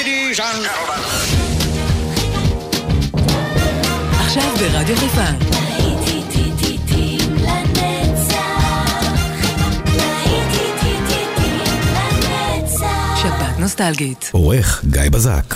ladies and עכשיו ברדיו חיפה. שפעת נוסטלגית. עורך גיא בזק.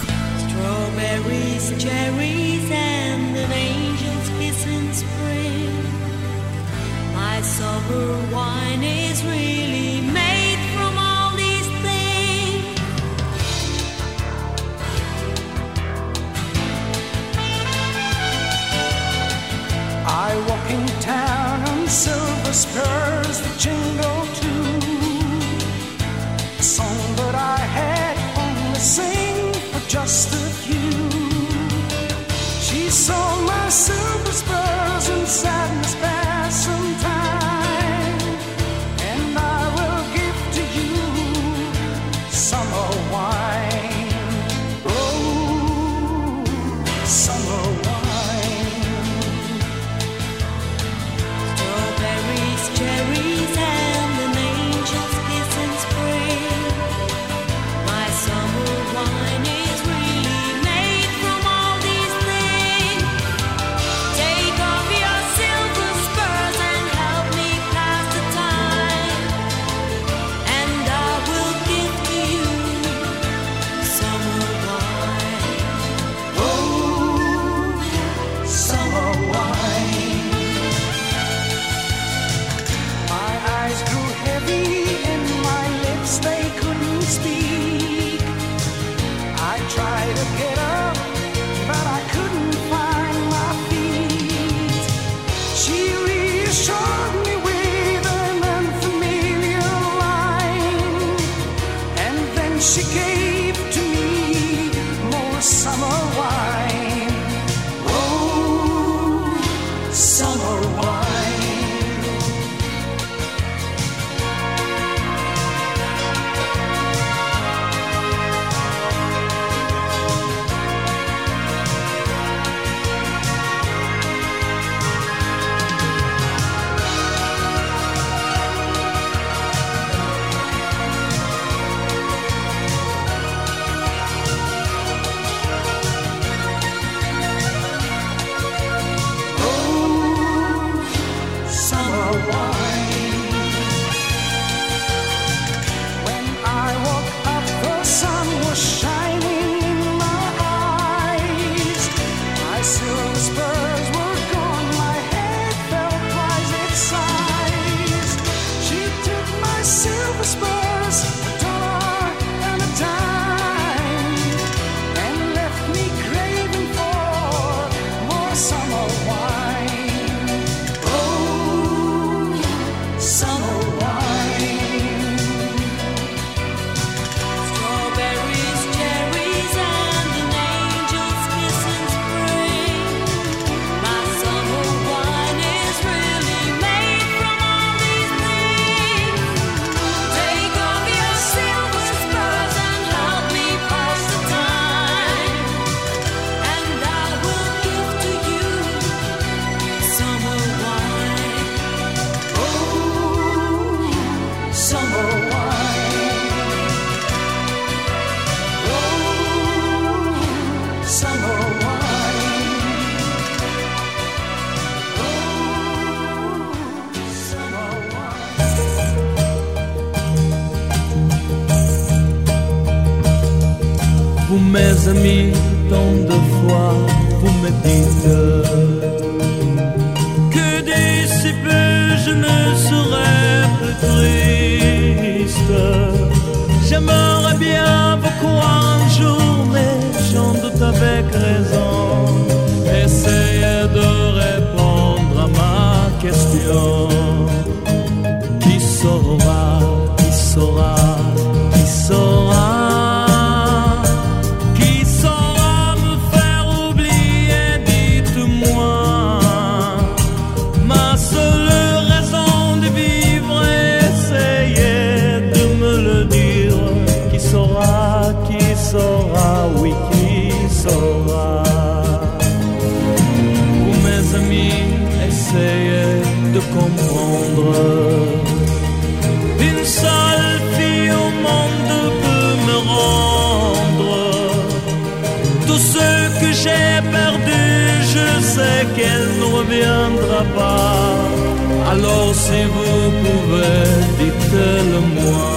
Si vous pouvez, dites-le moi.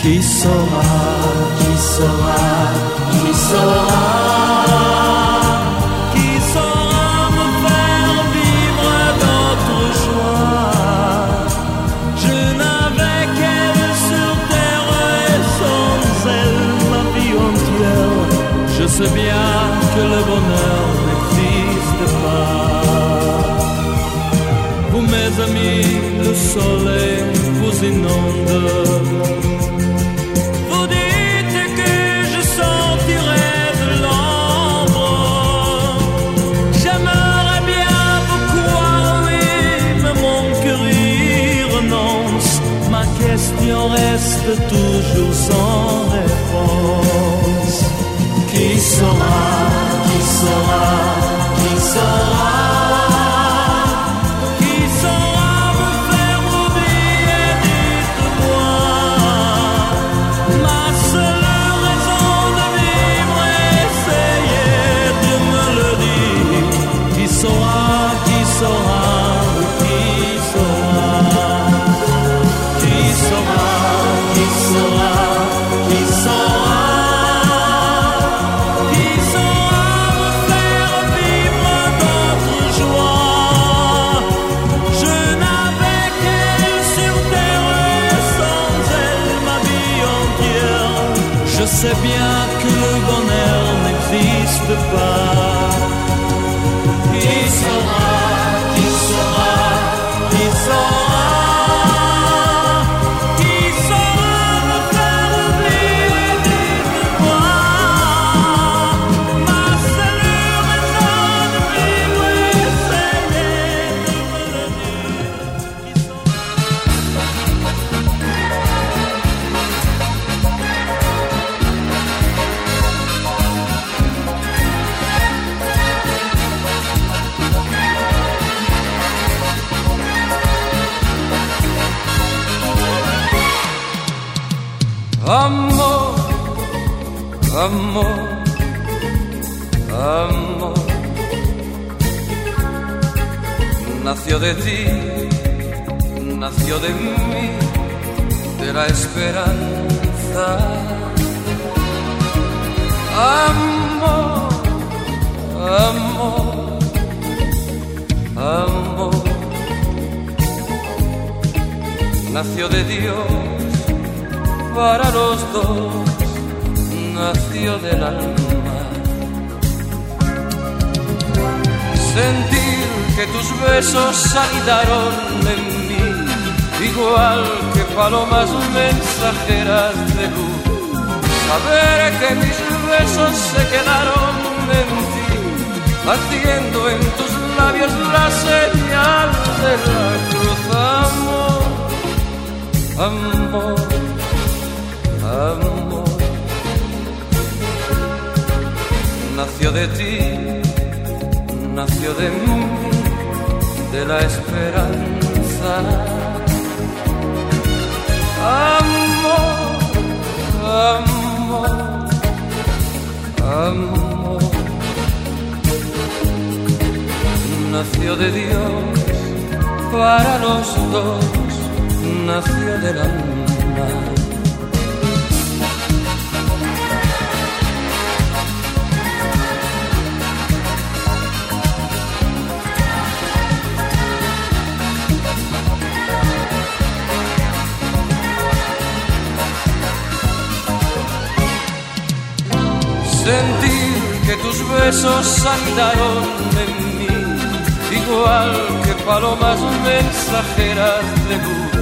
Qui saura, qui saura, qui saura Qui saura me faire vivre d'autres joie Je n'avais qu'elle sur terre et sans elle ma vie entière Je sais bien que le bonheur renonce. Ma question reste toujours sans réponse. Qui saura, qui saura, qui saura? Sais bien que le bonheur n'existe pas. Qui saura, mensajeras de luz. Saber que mis besos se quedaron en ti, haciendo en tus labios la señal de la cruz. Amor, amor amor nació de ti, nació de mí, de la esperanza. Amor, amor, amor nació de Dios para los dos, nació del alma. Sentir que tus besos andaron en mí, igual que palomas mensajeras de luz.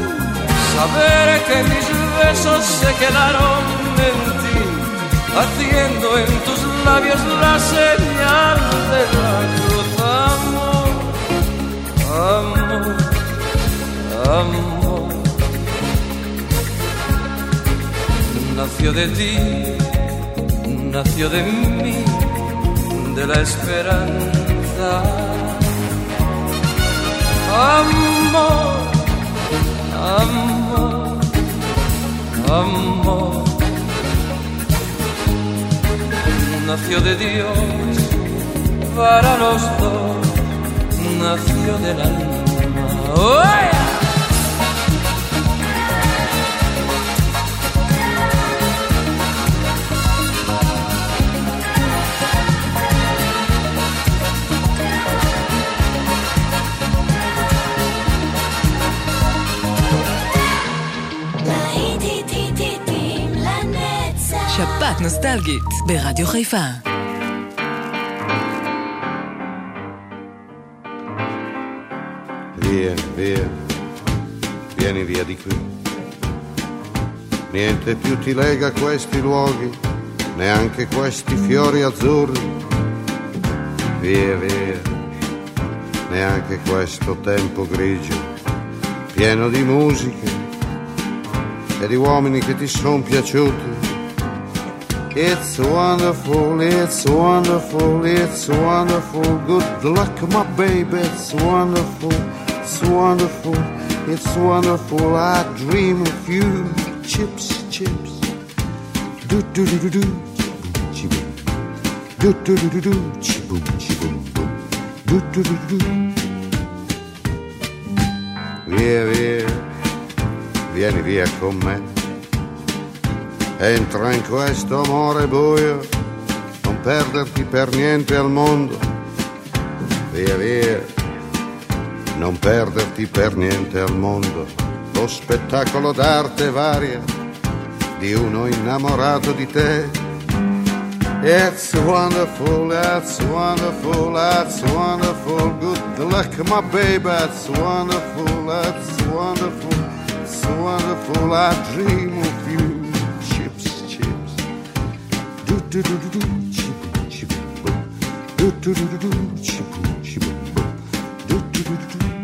Saber que mis besos se quedaron en ti, haciendo en tus labios la señal de la cruz. Amor, amor, amor. Nació de ti nació de mí, de la esperanza. Amor, amor, amor. nació de Dios para los dos, nació del alma. נוסטלגית, ברדיו חיפה. Via, via, vieni via di qui. Niente più ti lega a questi luoghi, neanche questi fiori azzurri. Via, via, neanche questo tempo grigio, pieno di musiche e di uomini che ti sono piaciuti. It's wonderful, it's wonderful, it's wonderful. Good luck, my baby, it's wonderful, it's wonderful, it's wonderful. I dream of you. Chips, chips. Do do do do do. Chiboom. Do do do do do. Chiboom, chiboom, boom. Do do do do do. Via, via, vieni via con me. Entra in questo amore buio, non perderti per niente al mondo. Via via, non perderti per niente al mondo. Lo spettacolo d'arte varia di uno innamorato di te. It's wonderful, it's wonderful, it's wonderful. Good luck, my baby, it's wonderful, it's wonderful, it's wonderful. I dream Do do do do. Chiboom, chiboom, boom. Do do do do. Chiboom, chiboom, boom. Do do do do.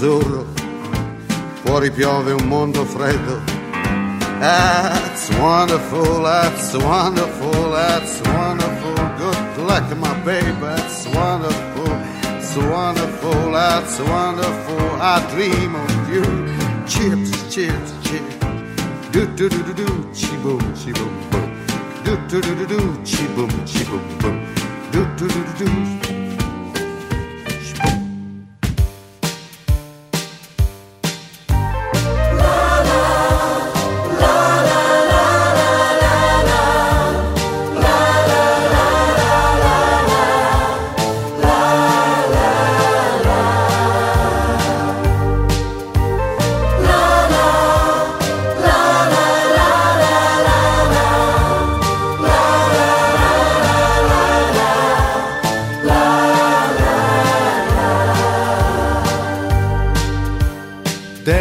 Azzurro, fuori piove un mondo freddo. That's wonderful, that's wonderful, that's wonderful. Good luck, my baby, that's wonderful, it's wonderful, that's wonderful. I dream of you. Chips, chips, chips. Do do do do do, chi boom, chi boom boom. Do do do do do, chi boom, chi boom boom. Do do do do do.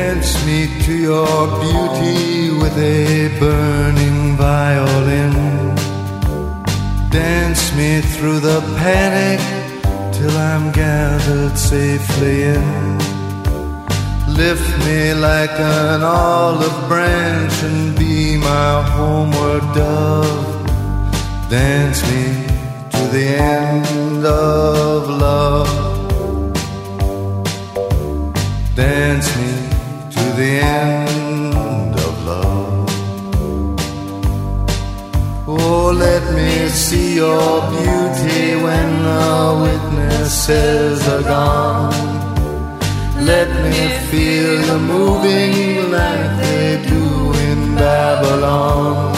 Dance me to your beauty with a burning violin. Dance me through the panic till I'm gathered safely in. Lift me like an olive branch and be my homeward dove. Dance me to the end of love. Dance me see your beauty when the witnesses are gone. Let me feel you moving like they do in Babylon.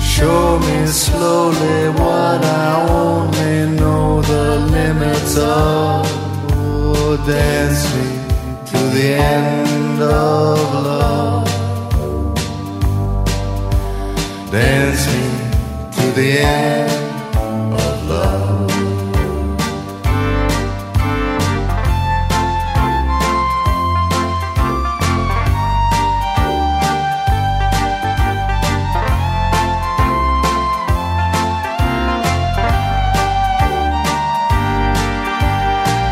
Show me slowly what I only know the limits of. Oh, dance me to the end of love. Dance me the end of love.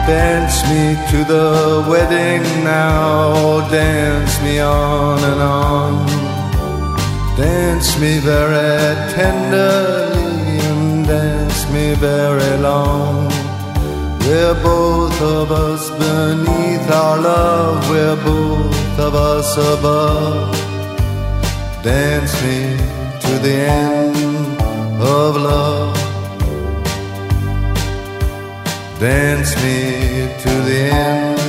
Dance me to the wedding now, dance me on and on. Dance me very tenderly and dance me very long. We're both of us beneath our love, we're both of us above. Dance me to the end of love. Dance me to the end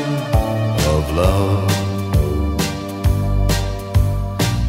of love.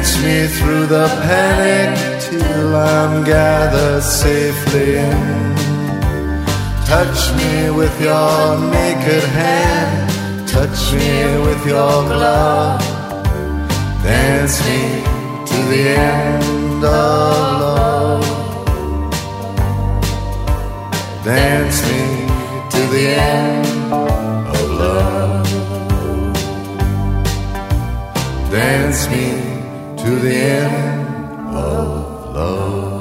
Dance me through the panic till I'm gathered safely in. Touch me with your naked hand, touch me with your glove. Dance me to the end of love. Dance me to the end of love. Dance me to the end of love.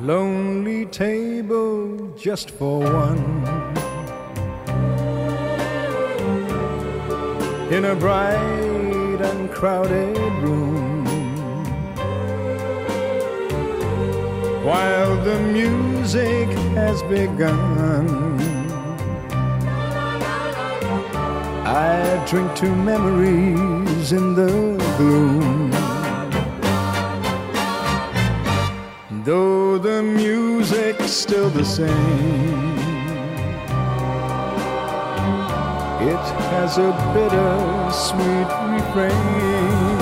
Lonely table just for one. In a bright and crowded room. While the music has begun. I drink to memories in the gloom. Though the music's still the same, it has a bitter sweet refrain.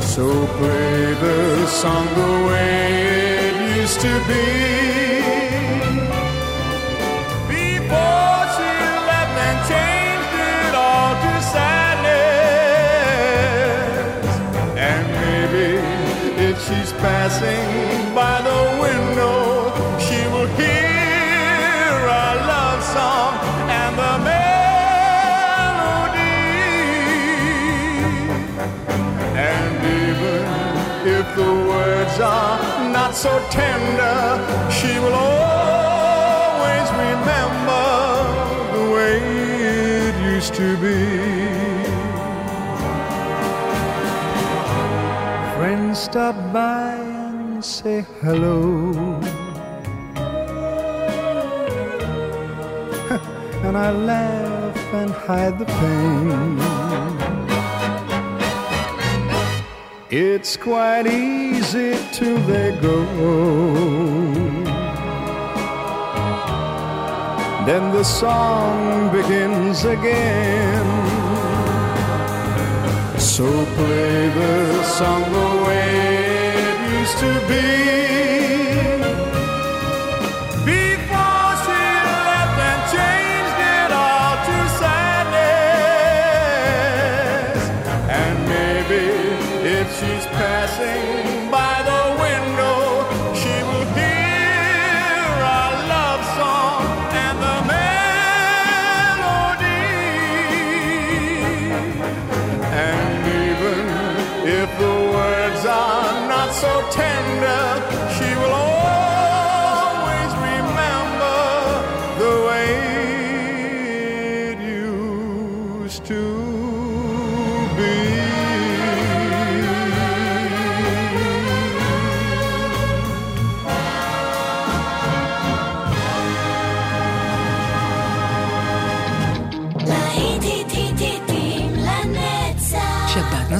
So play the song the way it used to be. Before she left and changed it all to sadness. And maybe if she's passing so tender, she will always remember the way it used to be. Friends stop by and say hello. and I laugh and hide the pain. It's quite easy till they go. Then the song begins again. So play the song the way it used to be.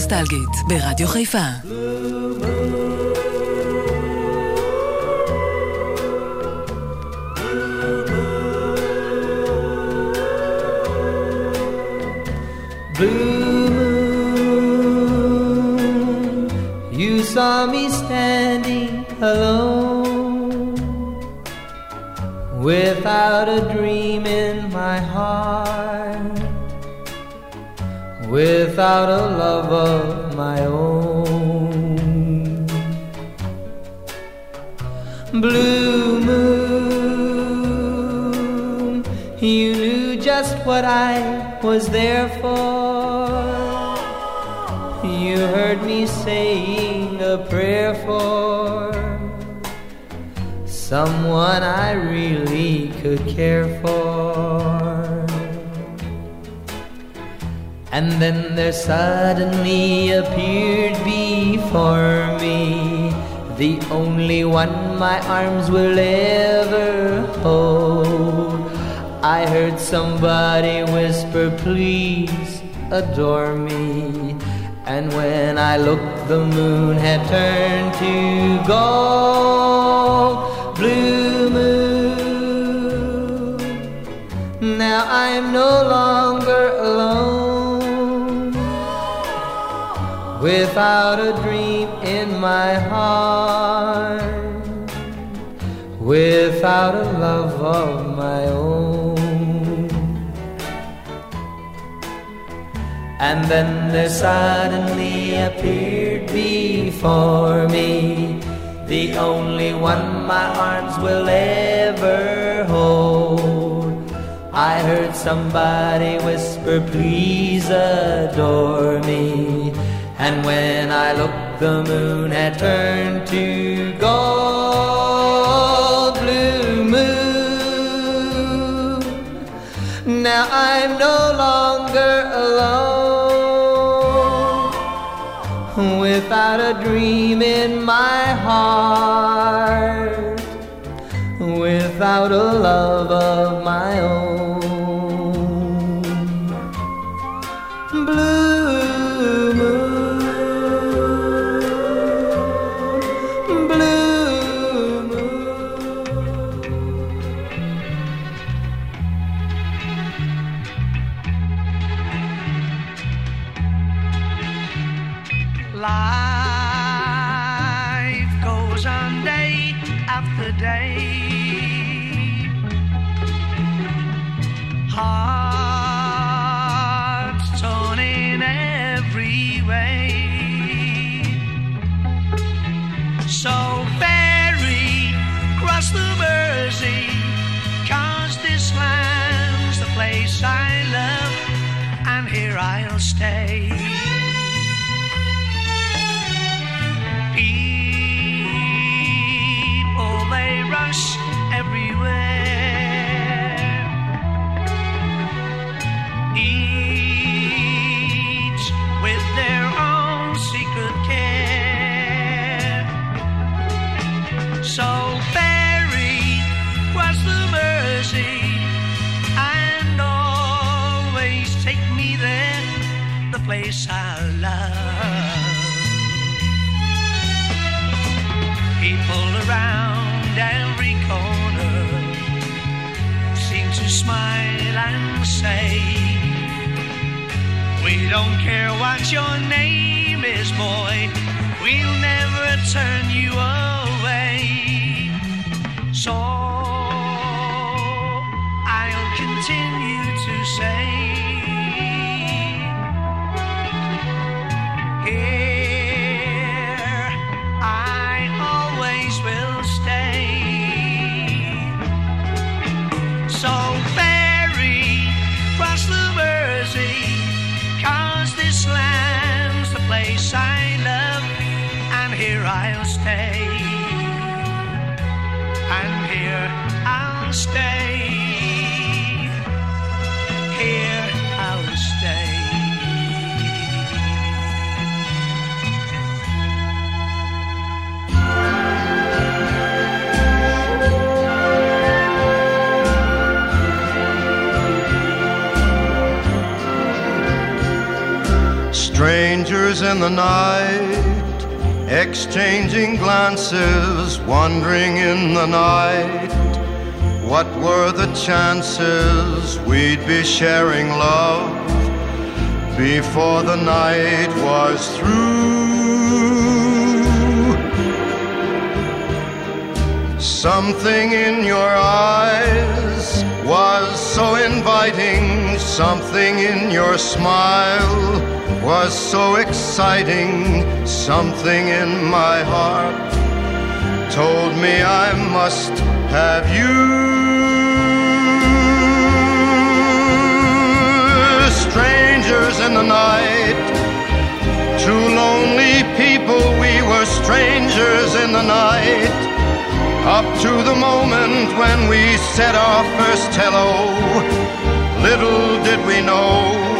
נוסטלגית ברדיו חיפה. Blue moon, you saw me standing alone without a dream Without a love of my own. Blue moon, you knew just what I was there for. You heard me saying a prayer for someone I really could care for. And then there suddenly appeared before me the only one my arms will ever hold. I heard somebody whisper, please adore me. And when I looked, the moon had turned to gold. Blue moon. Now I'm no longer Without a dream in my heart. Without a love of my own. And then there suddenly appeared before me the only one my arms will ever hold. I heard somebody whisper, please adore me. And when I looked, the moon had turned to gold. Blue moon. Now I'm no longer alone without a dream in my heart, without a love of my own. Your name is, boy, we'll never turn in the night, exchanging glances, wandering in the night. What were the chances we'd be sharing love before the night was through? Something in your eyes was so inviting, something in your smile was so exciting, something in my heart told me I must have you. Strangers in the night, two lonely people, we were strangers in the night. Up to the moment when we said our first hello, little did we know,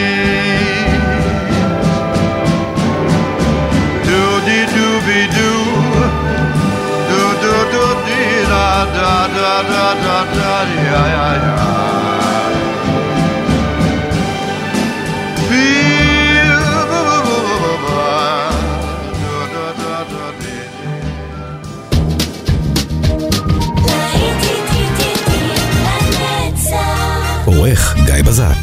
da da da da da da ya ya ya. Feel ba ba ba ba ba. Do do do do dee. עורך גיא בזק.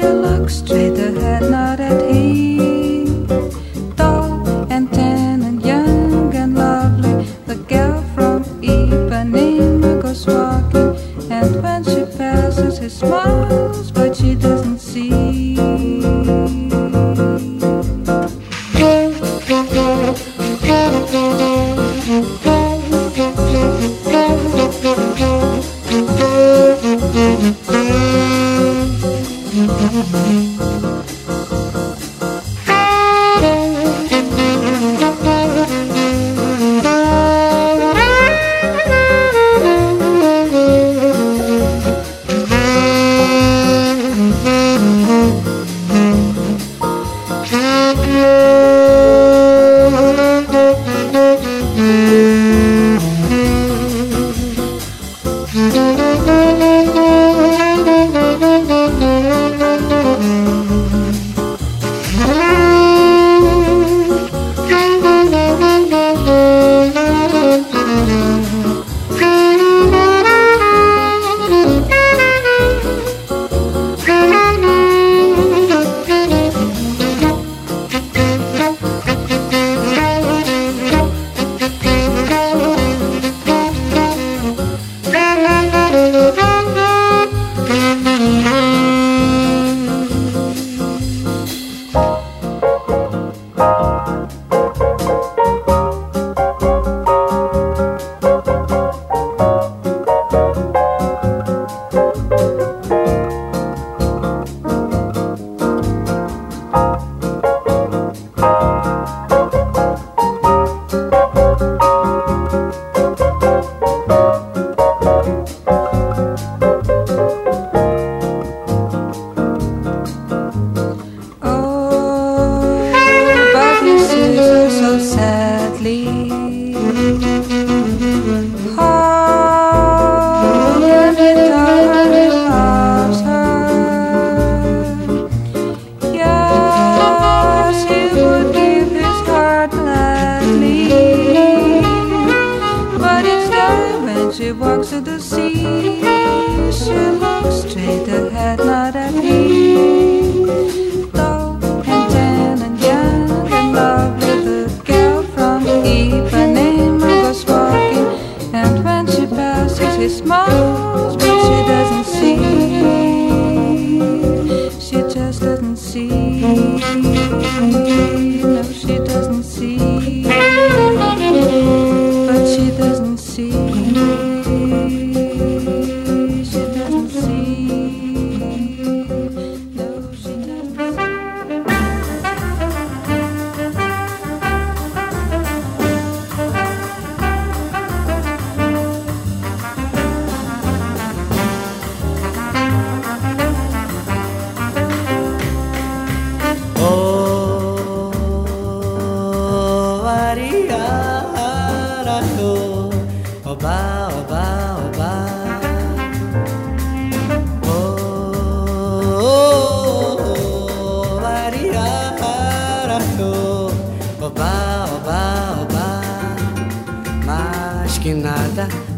picture, look straight ahead.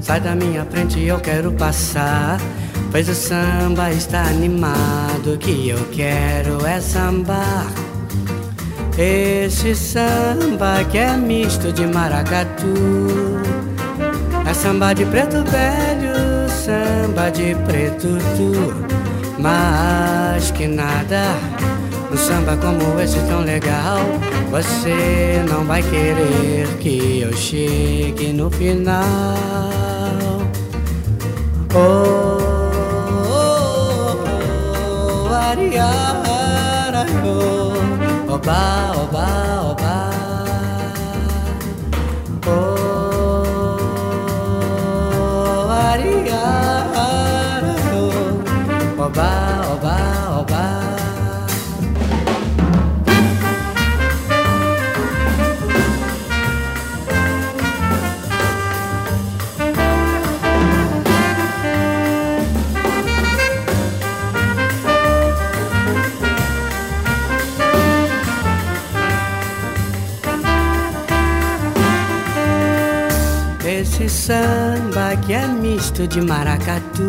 Sai da minha frente, eu quero passar. Pois o samba está animado, o que eu quero é sambar. Esse samba que é misto de maracatu É samba de preto velho, samba de preto tu Mas que nada, um samba como esse tão legal Você não vai querer que eu chegue no final Oh, oh, oh, ariara, oh. Oba, oba, oba. Oh, ariara, oh. Oba, oba, oba. Samba que é misto de maracatu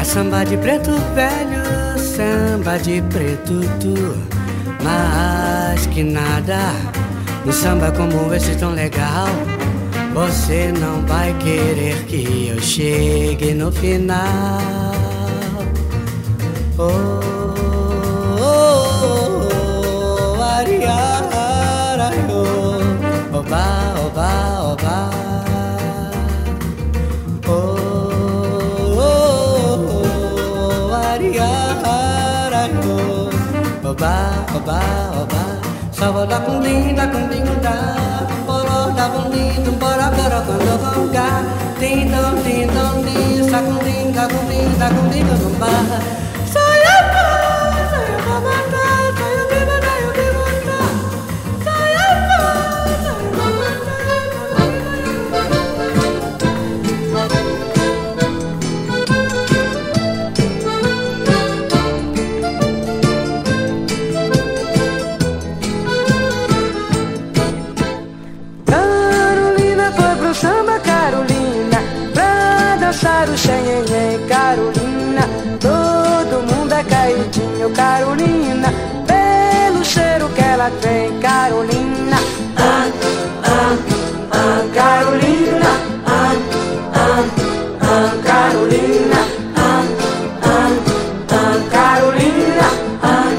É samba de preto velho, samba de preto tu Mas que nada, um samba como esse tão legal Você não vai querer que eu chegue no final. Oh, oh, oh, oh, oh, oba, oba, oba. Oh, oba, oba, oba. Sava da cundim, da cundim, da Bora, da cundim, dum, bora, bora, quando vão cá Tim, dom, tim, dom, tim Sa cundim, da cundim, da cundim, dum, ba Carolina, pelo cheiro que ela tem, Carolina. Ah, ah, ah, Carolina, ah, ah, ah, Carolina, ah, ah, ah, Carolina, ah,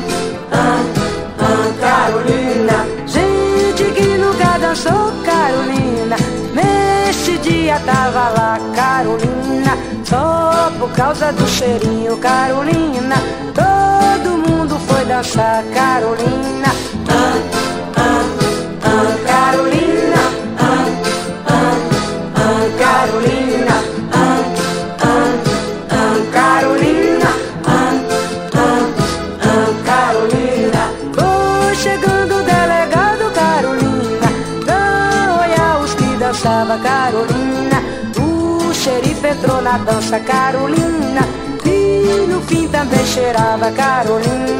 ah, ah, Carolina. Gente que nunca dançou, Carolina. Neste dia tava lá, Carolina. Só por causa do cheirinho, Carolina. Dançar, Carolina. Ah, ah, ah, Carolina. Ah, Carolina. Ah, Carolina. Ah, Carolina. Foi chegando o delegado Carolina olhar os que dançava Carolina O xerife entrou na dança Carolina E no fim também cheirava Carolina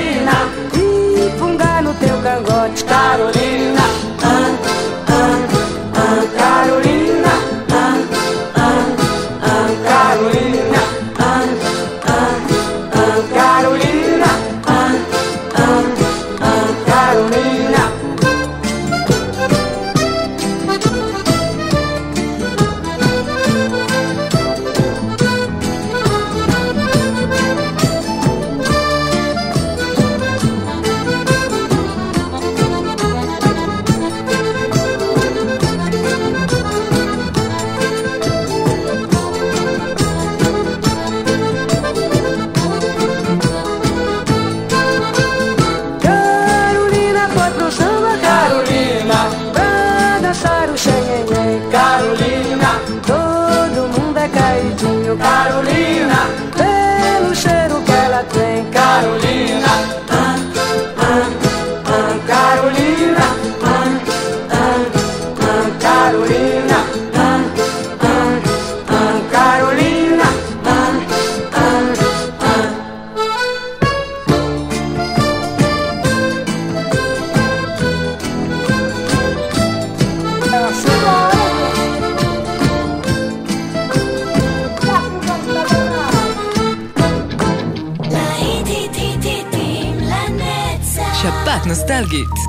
Carolina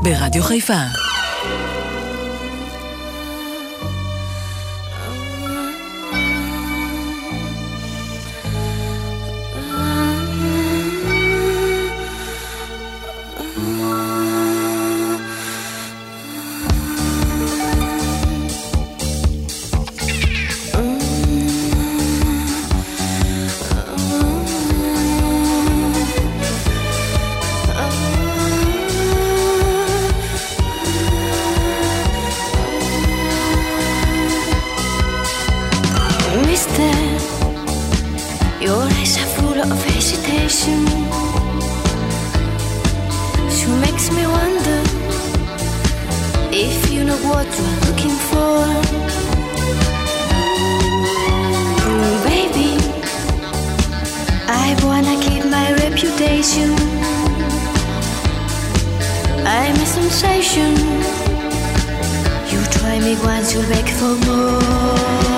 ברדיו חיפה. Once,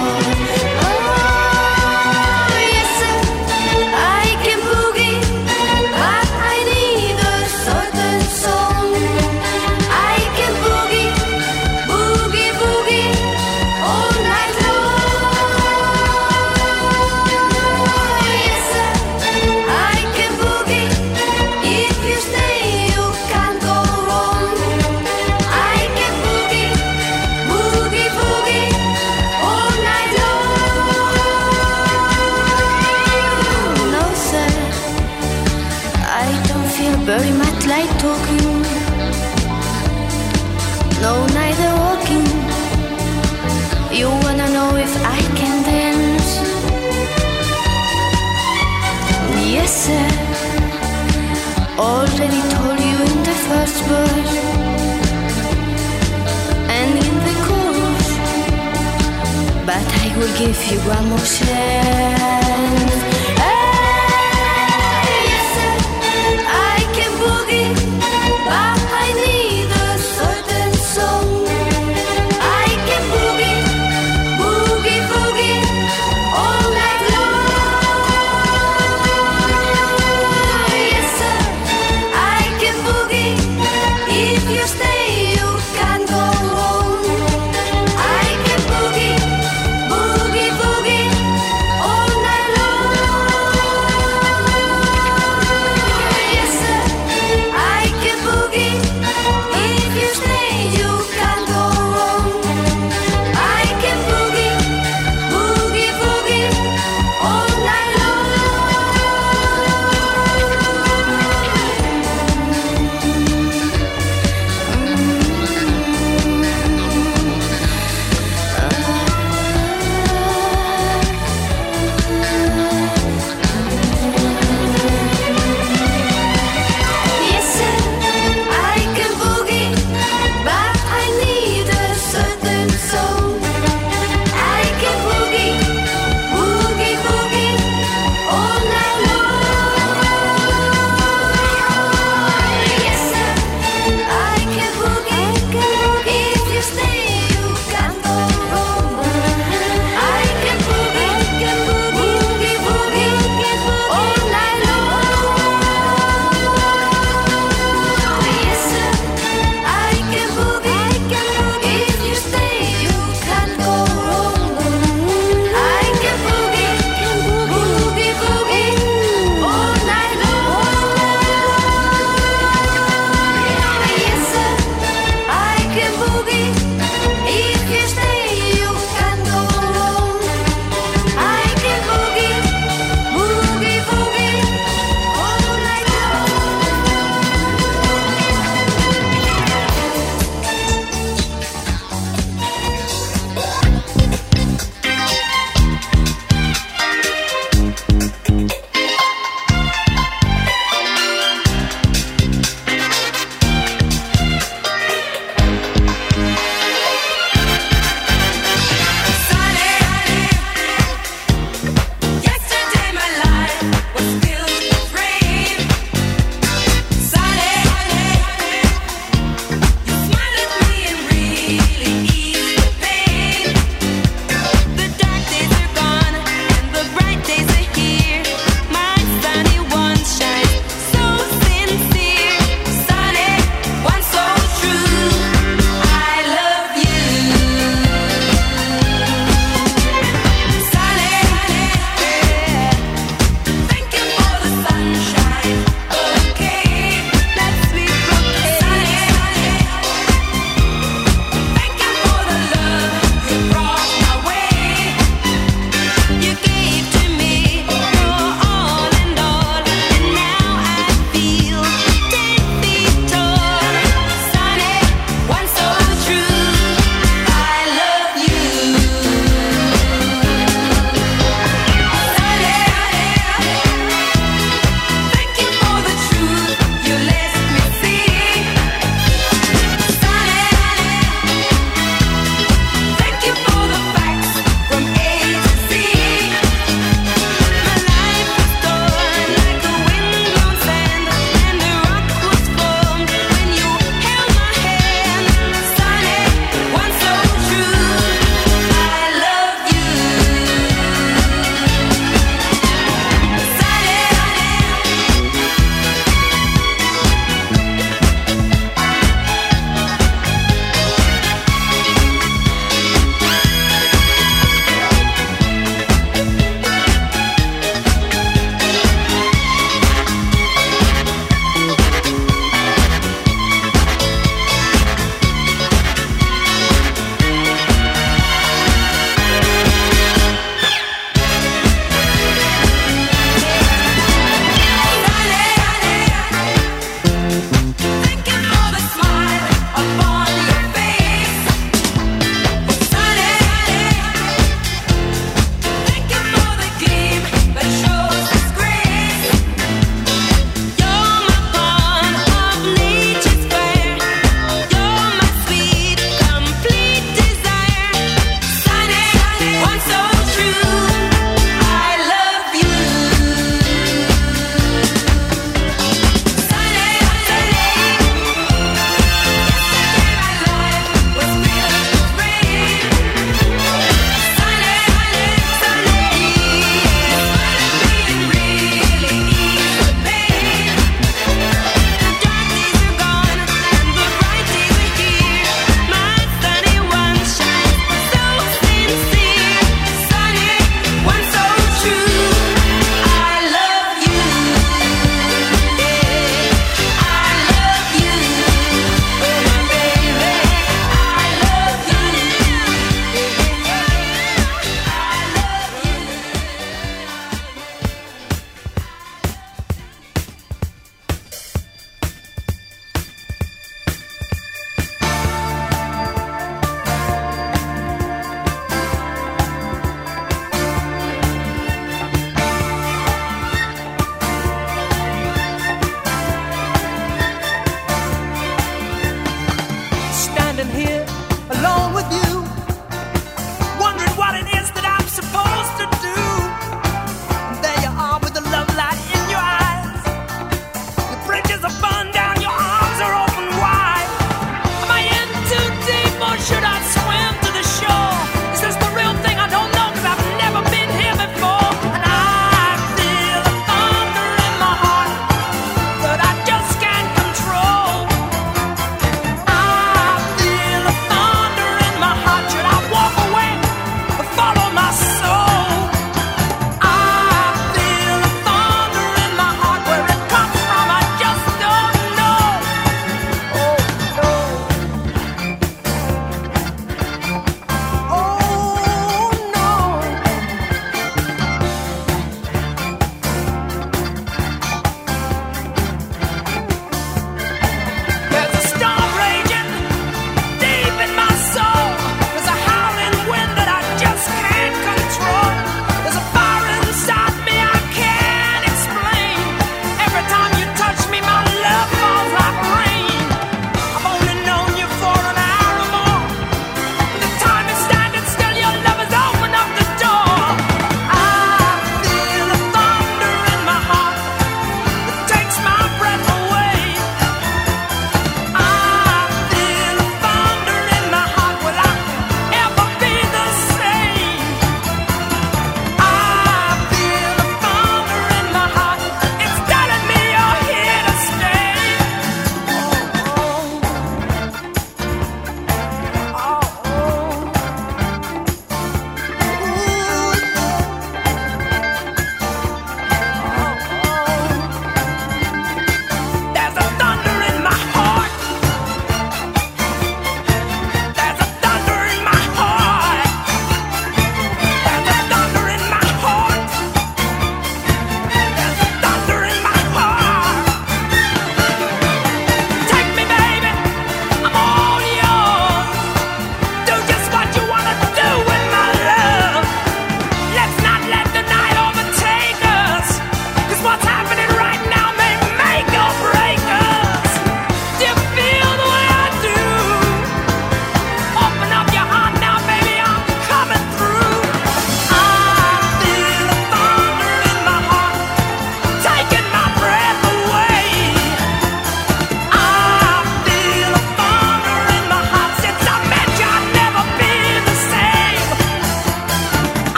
will give you one more chance.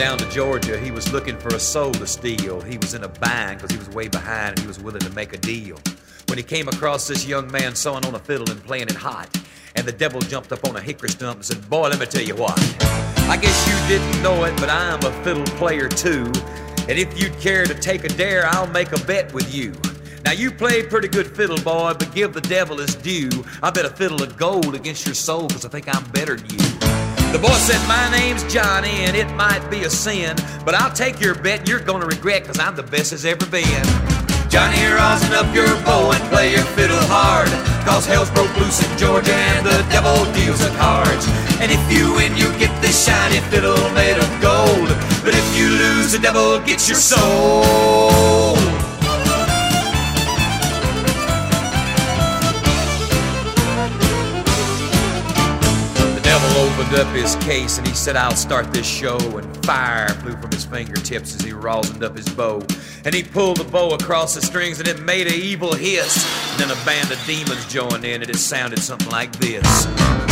Down to Georgia. He was looking for a soul to steal. He was in a bind because he was way behind and he was willing to make a deal. When he came across this young man sewing on a fiddle and playing it hot, and the devil jumped up on a hickory stump and said, Boy, let me tell you what. I guess you didn't know it, but I'm a fiddle player too. And if you'd care to take a dare, I'll make a bet with you. Now you play pretty good fiddle, boy, but give the devil his due. I bet a fiddle of gold against your soul, cause I think I'm better than you. The boy said, My name's Johnny, and it might be a sin, but I'll take your bet you're gonna regret, cause I'm the best as ever been. Johnny, rosin up your bow and play your fiddle hard, cause hell's broke loose in Georgia and the devil deals the cards. And if you win, you get this shiny fiddle made of gold, but if you lose, the devil gets your soul. Opened up his case and he said, I'll start this show. And fire flew from his fingertips as he rosined up his bow. And he pulled the bow across the strings and it made an evil hiss. And then a band of demons joined in and it sounded something like this.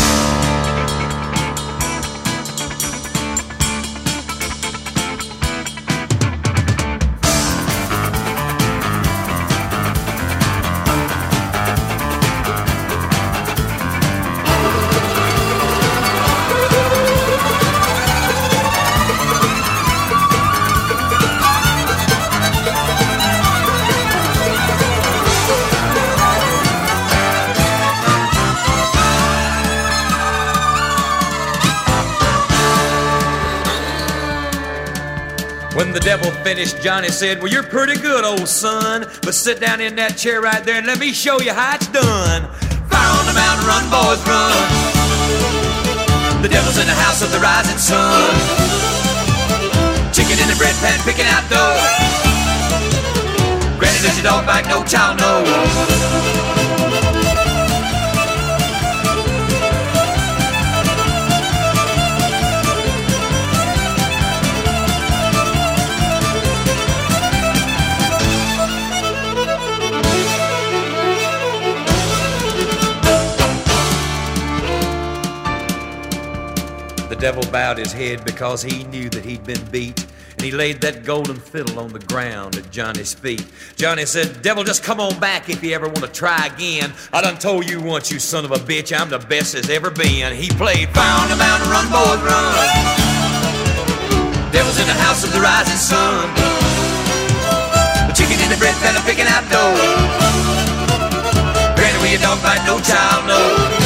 Devil finished, Johnny said, Well, you're pretty good, old son. But sit down in that chair right there and let me show you how it's done. Fire on the mountain, run, boys, run. The devil's in the house of the rising sun. Chicken in the bread pan, picking out dough. Granny, does your dog bite? No child knows. Devil bowed his head because he knew that he'd been beat. And he laid that golden fiddle on the ground at Johnny's feet. Johnny said, Devil, just come on back if you ever want to try again. I done told you once, you son of a bitch, I'm the best there's ever been. He played on the Mountain, run, boys, run. Devil's in the house of the rising sun. The chicken in the bread pan, picking out dough. Granny, will your dog bite? No child